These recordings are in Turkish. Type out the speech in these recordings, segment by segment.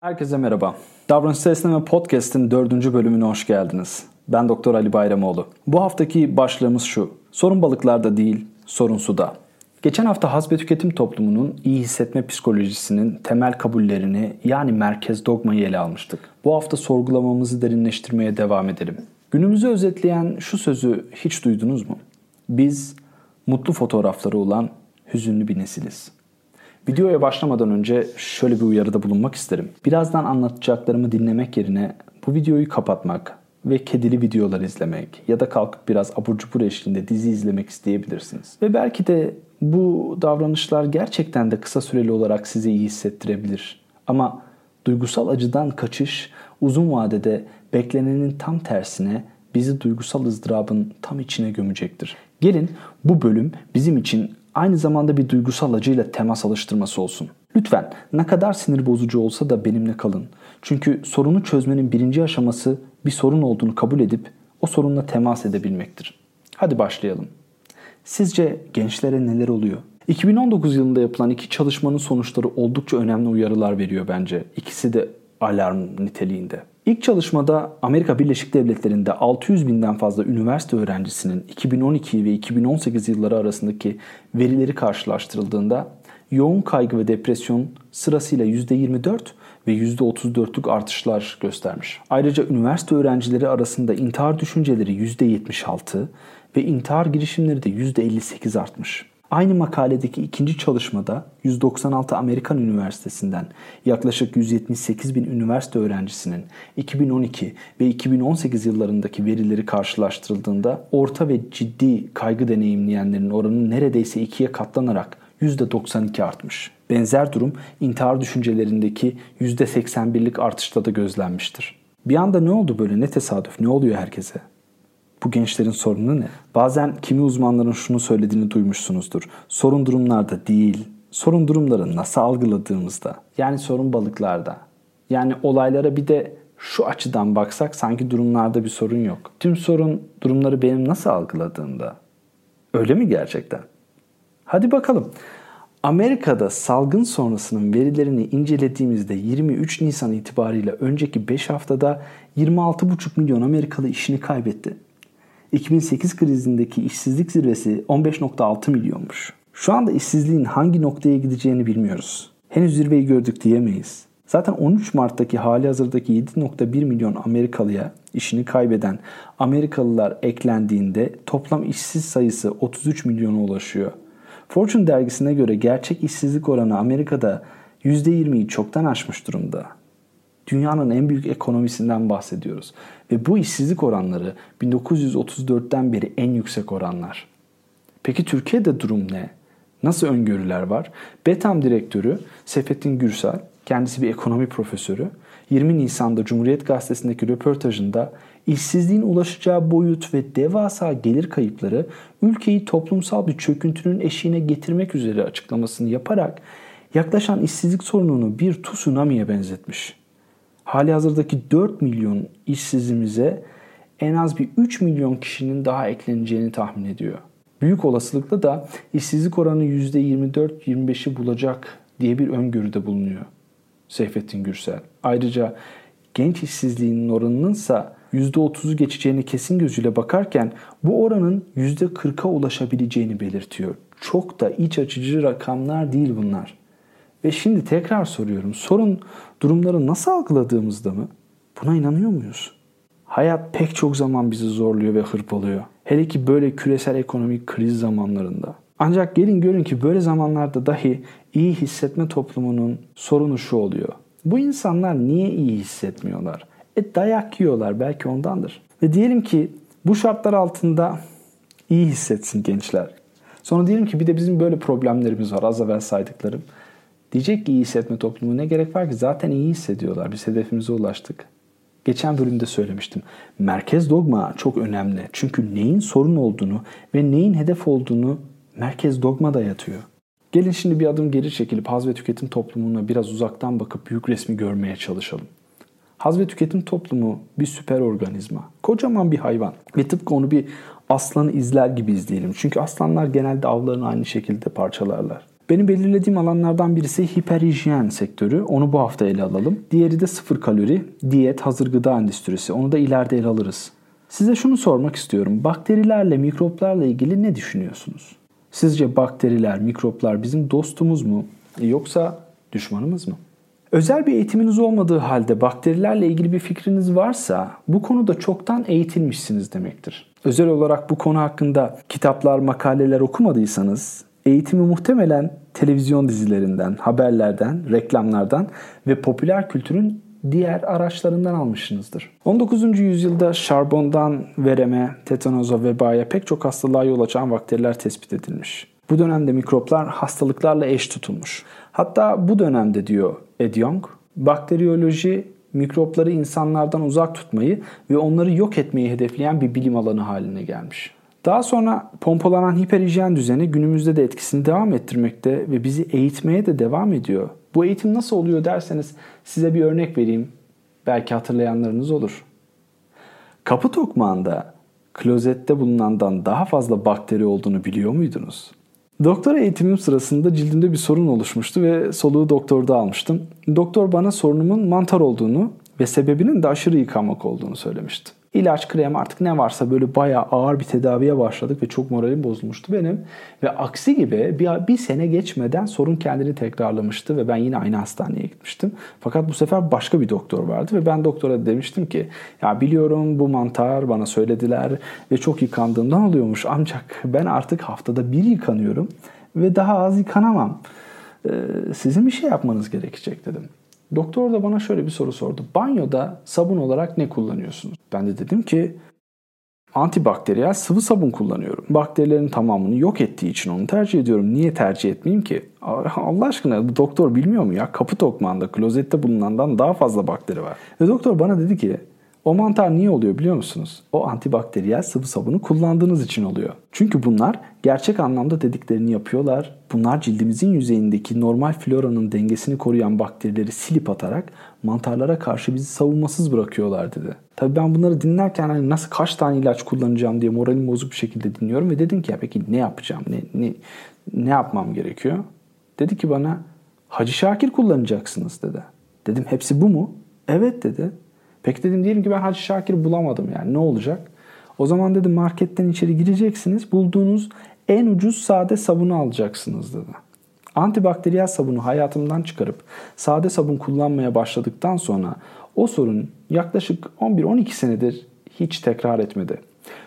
Herkese merhaba. Davranışsal Esneme Podcast'in dördüncü bölümüne hoş geldiniz. Ben Doktor Ali Bayramoğlu. Bu haftaki başlığımız şu. Sorun balıklarda değil, sorun suda. Geçen hafta haz ve tüketim toplumunun iyi hissetme psikolojisinin temel kabullerini yani merkez dogmayı ele almıştık. Bu hafta sorgulamamızı derinleştirmeye devam edelim. Günümüzü özetleyen şu sözü hiç duydunuz mu? Biz mutlu fotoğrafları olan hüzünlü bir nesiliz. Videoya başlamadan önce şöyle bir uyarıda bulunmak isterim. Birazdan anlatacaklarımı dinlemek yerine bu videoyu kapatmak ve kedili videolar izlemek ya da kalkıp biraz abur cubur eşliğinde dizi izlemek isteyebilirsiniz. Ve belki de bu davranışlar gerçekten de kısa süreli olarak sizi iyi hissettirebilir. Ama duygusal acıdan kaçış uzun vadede beklenenin tam tersine bizi duygusal ızdırabın tam içine gömecektir. Gelin bu bölüm bizim için aynı zamanda bir duygusal acıyla temas alıştırması olsun. Lütfen ne kadar sinir bozucu olsa da benimle kalın. Çünkü sorunu çözmenin birinci aşaması bir sorun olduğunu kabul edip o sorunla temas edebilmektir. Hadi başlayalım. Sizce gençlere neler oluyor? 2019 yılında yapılan iki çalışmanın sonuçları oldukça önemli uyarılar veriyor bence. İkisi de alarm niteliğinde. İlk çalışmada Amerika Birleşik Devletleri'nde 600 binden fazla üniversite öğrencisinin 2012 ve 2018 yılları arasındaki verileri karşılaştırıldığında yoğun kaygı ve depresyon sırasıyla %24 ve %34'lük artışlar göstermiş. Ayrıca üniversite öğrencileri arasında intihar düşünceleri %76 ve intihar girişimleri de %58 artmış. Aynı makaledeki ikinci çalışmada 196 Amerikan Üniversitesi'nden yaklaşık 178 bin üniversite öğrencisinin 2012 ve 2018 yıllarındaki verileri karşılaştırıldığında orta ve ciddi kaygı deneyimleyenlerin oranı neredeyse ikiye katlanarak %92 artmış. Benzer durum intihar düşüncelerindeki %81'lik artışta da gözlenmiştir. Bir anda ne oldu böyle ne tesadüf ne oluyor herkese? Bu gençlerin sorunu ne? Bazen kimi uzmanların şunu söylediğini duymuşsunuzdur. Sorun durumlarda değil, sorun durumları nasıl algıladığımızda. Yani sorun balıklarda. Yani olaylara bir de şu açıdan baksak sanki durumlarda bir sorun yok. Tüm sorun durumları benim nasıl algıladığımda. Öyle mi gerçekten? Hadi bakalım. Amerika'da salgın sonrasının verilerini incelediğimizde 23 Nisan itibariyle önceki 5 haftada 26,5 milyon Amerikalı işini kaybetti. 2008 krizindeki işsizlik zirvesi 15.6 milyonmuş. Şu anda işsizliğin hangi noktaya gideceğini bilmiyoruz. Henüz zirveyi gördük diyemeyiz. Zaten 13 Mart'taki hali hazırdaki 7.1 milyon Amerikalıya işini kaybeden Amerikalılar eklendiğinde toplam işsiz sayısı 33 milyona ulaşıyor. Fortune dergisine göre gerçek işsizlik oranı Amerika'da %20'yi çoktan aşmış durumda. Dünyanın en büyük ekonomisinden bahsediyoruz. Ve bu işsizlik oranları 1934'ten beri en yüksek oranlar. Peki Türkiye'de durum ne? Nasıl öngörüler var? Betam direktörü Sefettin Gürsel, kendisi bir ekonomi profesörü, 20 Nisan'da Cumhuriyet Gazetesi'ndeki röportajında işsizliğin ulaşacağı boyut ve devasa gelir kayıpları ülkeyi toplumsal bir çöküntünün eşiğine getirmek üzere açıklamasını yaparak yaklaşan işsizlik sorununu bir tsunami'ye benzetmiş hali hazırdaki 4 milyon işsizimize en az bir 3 milyon kişinin daha ekleneceğini tahmin ediyor. Büyük olasılıkla da işsizlik oranı %24-25'i bulacak diye bir öngörüde bulunuyor Seyfettin Gürsel. Ayrıca genç işsizliğinin oranının ise %30'u geçeceğini kesin gözüyle bakarken bu oranın %40'a ulaşabileceğini belirtiyor. Çok da iç açıcı rakamlar değil bunlar. Ve şimdi tekrar soruyorum. Sorun durumları nasıl algıladığımızda mı? Buna inanıyor muyuz? Hayat pek çok zaman bizi zorluyor ve hırpalıyor. Hele ki böyle küresel ekonomik kriz zamanlarında. Ancak gelin görün ki böyle zamanlarda dahi iyi hissetme toplumunun sorunu şu oluyor. Bu insanlar niye iyi hissetmiyorlar? E dayak yiyorlar belki ondandır. Ve diyelim ki bu şartlar altında iyi hissetsin gençler. Sonra diyelim ki bir de bizim böyle problemlerimiz var az evvel saydıklarım. Diyecek ki iyi hissetme toplumu ne gerek var ki zaten iyi hissediyorlar. Biz hedefimize ulaştık. Geçen bölümde söylemiştim. Merkez dogma çok önemli. Çünkü neyin sorun olduğunu ve neyin hedef olduğunu merkez dogma da yatıyor. Gelin şimdi bir adım geri çekilip haz ve tüketim toplumuna biraz uzaktan bakıp büyük resmi görmeye çalışalım. Haz ve tüketim toplumu bir süper organizma. Kocaman bir hayvan. Ve tıpkı onu bir aslanı izler gibi izleyelim. Çünkü aslanlar genelde avlarını aynı şekilde parçalarlar. Benim belirlediğim alanlardan birisi hiperhijyen sektörü. Onu bu hafta ele alalım. Diğeri de sıfır kalori, diyet, hazır gıda endüstrisi. Onu da ileride ele alırız. Size şunu sormak istiyorum. Bakterilerle, mikroplarla ilgili ne düşünüyorsunuz? Sizce bakteriler, mikroplar bizim dostumuz mu yoksa düşmanımız mı? Özel bir eğitiminiz olmadığı halde bakterilerle ilgili bir fikriniz varsa bu konuda çoktan eğitilmişsiniz demektir. Özel olarak bu konu hakkında kitaplar, makaleler okumadıysanız eğitimi muhtemelen televizyon dizilerinden, haberlerden, reklamlardan ve popüler kültürün diğer araçlarından almışsınızdır. 19. yüzyılda şarbondan vereme, tetanoza, vebaya pek çok hastalığa yol açan bakteriler tespit edilmiş. Bu dönemde mikroplar hastalıklarla eş tutulmuş. Hatta bu dönemde diyor Ed Young, bakteriyoloji mikropları insanlardan uzak tutmayı ve onları yok etmeyi hedefleyen bir bilim alanı haline gelmiş. Daha sonra pompalanan hiperhijyen düzeni günümüzde de etkisini devam ettirmekte ve bizi eğitmeye de devam ediyor. Bu eğitim nasıl oluyor derseniz size bir örnek vereyim. Belki hatırlayanlarınız olur. Kapı tokmağında klozette bulunandan daha fazla bakteri olduğunu biliyor muydunuz? Doktora eğitimim sırasında cildimde bir sorun oluşmuştu ve soluğu doktorda almıştım. Doktor bana sorunumun mantar olduğunu ve sebebinin de aşırı yıkanmak olduğunu söylemişti. İlaç, krem artık ne varsa böyle bayağı ağır bir tedaviye başladık ve çok moralim bozulmuştu benim. Ve aksi gibi bir, bir sene geçmeden sorun kendini tekrarlamıştı ve ben yine aynı hastaneye gitmiştim. Fakat bu sefer başka bir doktor vardı ve ben doktora demiştim ki ya biliyorum bu mantar bana söylediler ve çok yıkandığımdan oluyormuş ancak ben artık haftada bir yıkanıyorum ve daha az yıkanamam. Ee, sizin bir şey yapmanız gerekecek dedim. Doktor da bana şöyle bir soru sordu. Banyoda sabun olarak ne kullanıyorsunuz? Ben de dedim ki antibakteriyel sıvı sabun kullanıyorum. Bakterilerin tamamını yok ettiği için onu tercih ediyorum. Niye tercih etmeyeyim ki? Allah aşkına bu doktor bilmiyor mu ya? Kapı tokmağında, klozette bulunandan daha fazla bakteri var. Ve doktor bana dedi ki o mantar niye oluyor biliyor musunuz? O antibakteriyel sıvı sabunu kullandığınız için oluyor. Çünkü bunlar gerçek anlamda dediklerini yapıyorlar. Bunlar cildimizin yüzeyindeki normal floranın dengesini koruyan bakterileri silip atarak mantarlara karşı bizi savunmasız bırakıyorlar dedi. Tabii ben bunları dinlerken hani nasıl kaç tane ilaç kullanacağım diye moralim bozuk bir şekilde dinliyorum ve dedim ki ya peki ne yapacağım? Ne, ne, ne yapmam gerekiyor? Dedi ki bana Hacı Şakir kullanacaksınız dedi. Dedim hepsi bu mu? Evet dedi. Peki dedim diyelim ki ben Hacı Şakir bulamadım yani ne olacak? O zaman dedim marketten içeri gireceksiniz. Bulduğunuz en ucuz sade sabunu alacaksınız dedi. Antibakteriyel sabunu hayatımdan çıkarıp sade sabun kullanmaya başladıktan sonra o sorun yaklaşık 11-12 senedir hiç tekrar etmedi.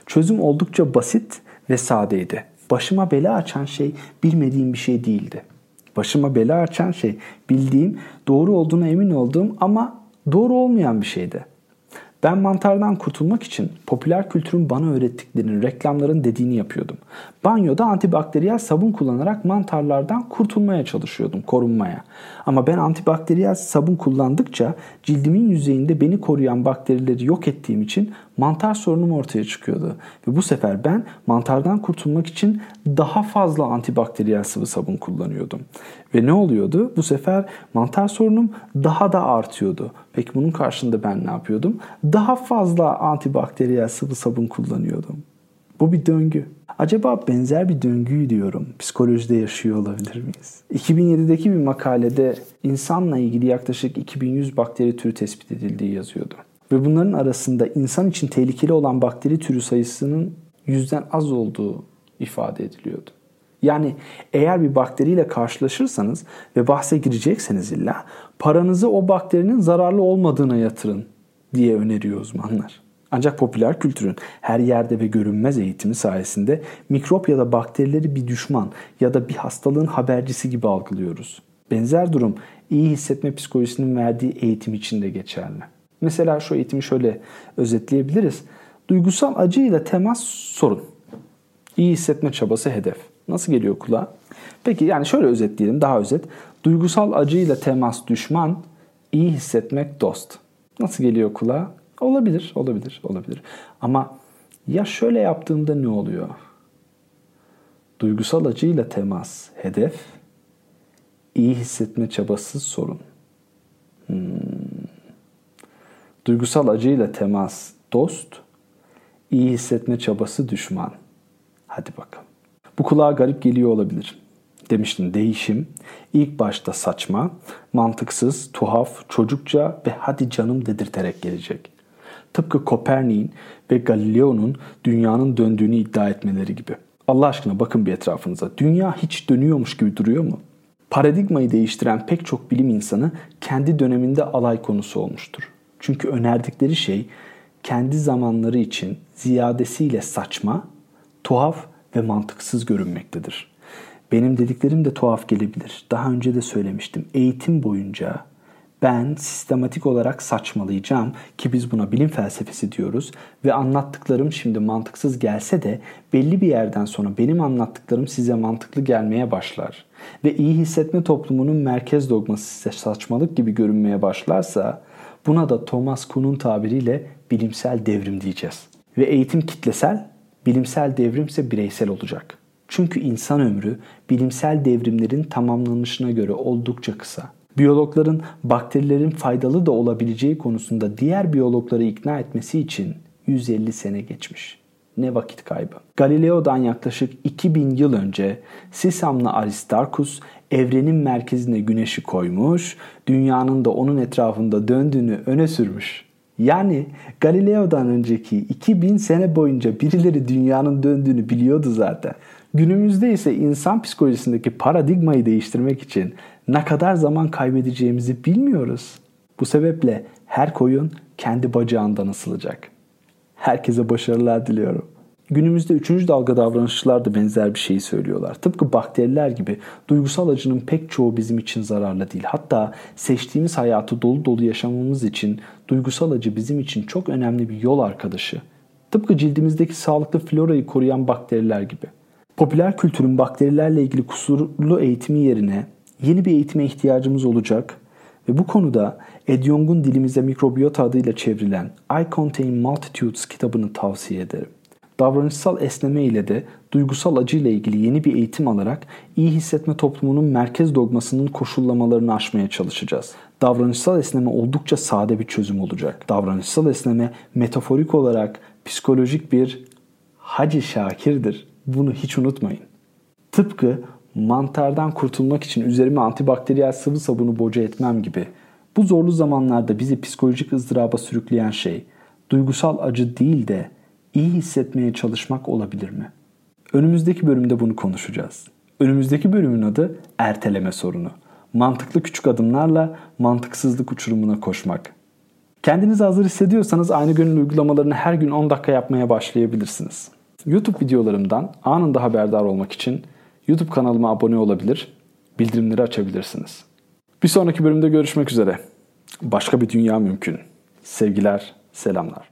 Çözüm oldukça basit ve sadeydi. Başıma bela açan şey bilmediğim bir şey değildi. Başıma bela açan şey bildiğim, doğru olduğuna emin olduğum ama doğru olmayan bir şeydi. Ben mantardan kurtulmak için popüler kültürün bana öğrettiklerinin, reklamların dediğini yapıyordum. Banyoda antibakteriyel sabun kullanarak mantarlardan kurtulmaya çalışıyordum, korunmaya. Ama ben antibakteriyel sabun kullandıkça cildimin yüzeyinde beni koruyan bakterileri yok ettiğim için mantar sorunum ortaya çıkıyordu. Ve bu sefer ben mantardan kurtulmak için daha fazla antibakteriyel sıvı sabun kullanıyordum. Ve ne oluyordu? Bu sefer mantar sorunum daha da artıyordu. Peki bunun karşında ben ne yapıyordum? Daha fazla antibakteriyel sıvı sabun kullanıyordum. Bu bir döngü. Acaba benzer bir döngüyü diyorum psikolojide yaşıyor olabilir miyiz? 2007'deki bir makalede insanla ilgili yaklaşık 2100 bakteri türü tespit edildiği yazıyordu. Ve bunların arasında insan için tehlikeli olan bakteri türü sayısının yüzden az olduğu ifade ediliyordu. Yani eğer bir bakteriyle karşılaşırsanız ve bahse girecekseniz illa paranızı o bakterinin zararlı olmadığına yatırın diye öneriyor uzmanlar. Ancak popüler kültürün her yerde ve görünmez eğitimi sayesinde mikrop ya da bakterileri bir düşman ya da bir hastalığın habercisi gibi algılıyoruz. Benzer durum iyi hissetme psikolojisinin verdiği eğitim için de geçerli. Mesela şu eğitimi şöyle özetleyebiliriz. Duygusal acıyla temas sorun. İyi hissetme çabası hedef. Nasıl geliyor kulağa? Peki yani şöyle özetleyelim daha özet. Duygusal acıyla temas düşman, iyi hissetmek dost. Nasıl geliyor kulağa? Olabilir, olabilir, olabilir. Ama ya şöyle yaptığımda ne oluyor? Duygusal acıyla temas hedef, iyi hissetme çabası sorun. Hmm. Duygusal acıyla temas dost, iyi hissetme çabası düşman. Hadi bakalım. Bu kulağa garip geliyor olabilir. Demiştim değişim ilk başta saçma, mantıksız, tuhaf, çocukça ve hadi canım dedirterek gelecek. Tıpkı Kopernik'in ve Galileo'nun dünyanın döndüğünü iddia etmeleri gibi. Allah aşkına bakın bir etrafınıza. Dünya hiç dönüyormuş gibi duruyor mu? Paradigmayı değiştiren pek çok bilim insanı kendi döneminde alay konusu olmuştur. Çünkü önerdikleri şey kendi zamanları için ziyadesiyle saçma, tuhaf ve mantıksız görünmektedir. Benim dediklerim de tuhaf gelebilir. Daha önce de söylemiştim. Eğitim boyunca ben sistematik olarak saçmalayacağım ki biz buna bilim felsefesi diyoruz ve anlattıklarım şimdi mantıksız gelse de belli bir yerden sonra benim anlattıklarım size mantıklı gelmeye başlar ve iyi hissetme toplumunun merkez dogması size saçmalık gibi görünmeye başlarsa buna da Thomas Kuhn'un tabiriyle bilimsel devrim diyeceğiz. Ve eğitim kitlesel, bilimsel devrimse bireysel olacak. Çünkü insan ömrü bilimsel devrimlerin tamamlanışına göre oldukça kısa. Biyologların bakterilerin faydalı da olabileceği konusunda diğer biyologları ikna etmesi için 150 sene geçmiş. Ne vakit kaybı. Galileo'dan yaklaşık 2000 yıl önce Sisamlı Aristarkus evrenin merkezine güneşi koymuş, dünyanın da onun etrafında döndüğünü öne sürmüş. Yani Galileo'dan önceki 2000 sene boyunca birileri dünyanın döndüğünü biliyordu zaten. Günümüzde ise insan psikolojisindeki paradigmayı değiştirmek için ne kadar zaman kaybedeceğimizi bilmiyoruz. Bu sebeple her koyun kendi bacağından ısılacak. Herkese başarılar diliyorum. Günümüzde üçüncü dalga davranışçılar da benzer bir şeyi söylüyorlar. Tıpkı bakteriler gibi duygusal acının pek çoğu bizim için zararlı değil. Hatta seçtiğimiz hayatı dolu dolu yaşamamız için duygusal acı bizim için çok önemli bir yol arkadaşı. Tıpkı cildimizdeki sağlıklı florayı koruyan bakteriler gibi. Popüler kültürün bakterilerle ilgili kusurlu eğitimi yerine yeni bir eğitime ihtiyacımız olacak ve bu konuda Ed Yong'un dilimize mikrobiyota adıyla çevrilen I Contain Multitudes kitabını tavsiye ederim. Davranışsal esneme ile de duygusal acı ile ilgili yeni bir eğitim alarak iyi hissetme toplumunun merkez dogmasının koşullamalarını aşmaya çalışacağız. Davranışsal esneme oldukça sade bir çözüm olacak. Davranışsal esneme metaforik olarak psikolojik bir Hacı Şakir'dir. Bunu hiç unutmayın. Tıpkı mantardan kurtulmak için üzerime antibakteriyel sıvı sabunu boca etmem gibi. Bu zorlu zamanlarda bizi psikolojik ızdıraba sürükleyen şey duygusal acı değil de iyi hissetmeye çalışmak olabilir mi? Önümüzdeki bölümde bunu konuşacağız. Önümüzdeki bölümün adı erteleme sorunu. Mantıklı küçük adımlarla mantıksızlık uçurumuna koşmak. Kendinizi hazır hissediyorsanız aynı gönül uygulamalarını her gün 10 dakika yapmaya başlayabilirsiniz. YouTube videolarımdan anında haberdar olmak için YouTube kanalıma abone olabilir, bildirimleri açabilirsiniz. Bir sonraki bölümde görüşmek üzere. Başka bir dünya mümkün. Sevgiler, selamlar.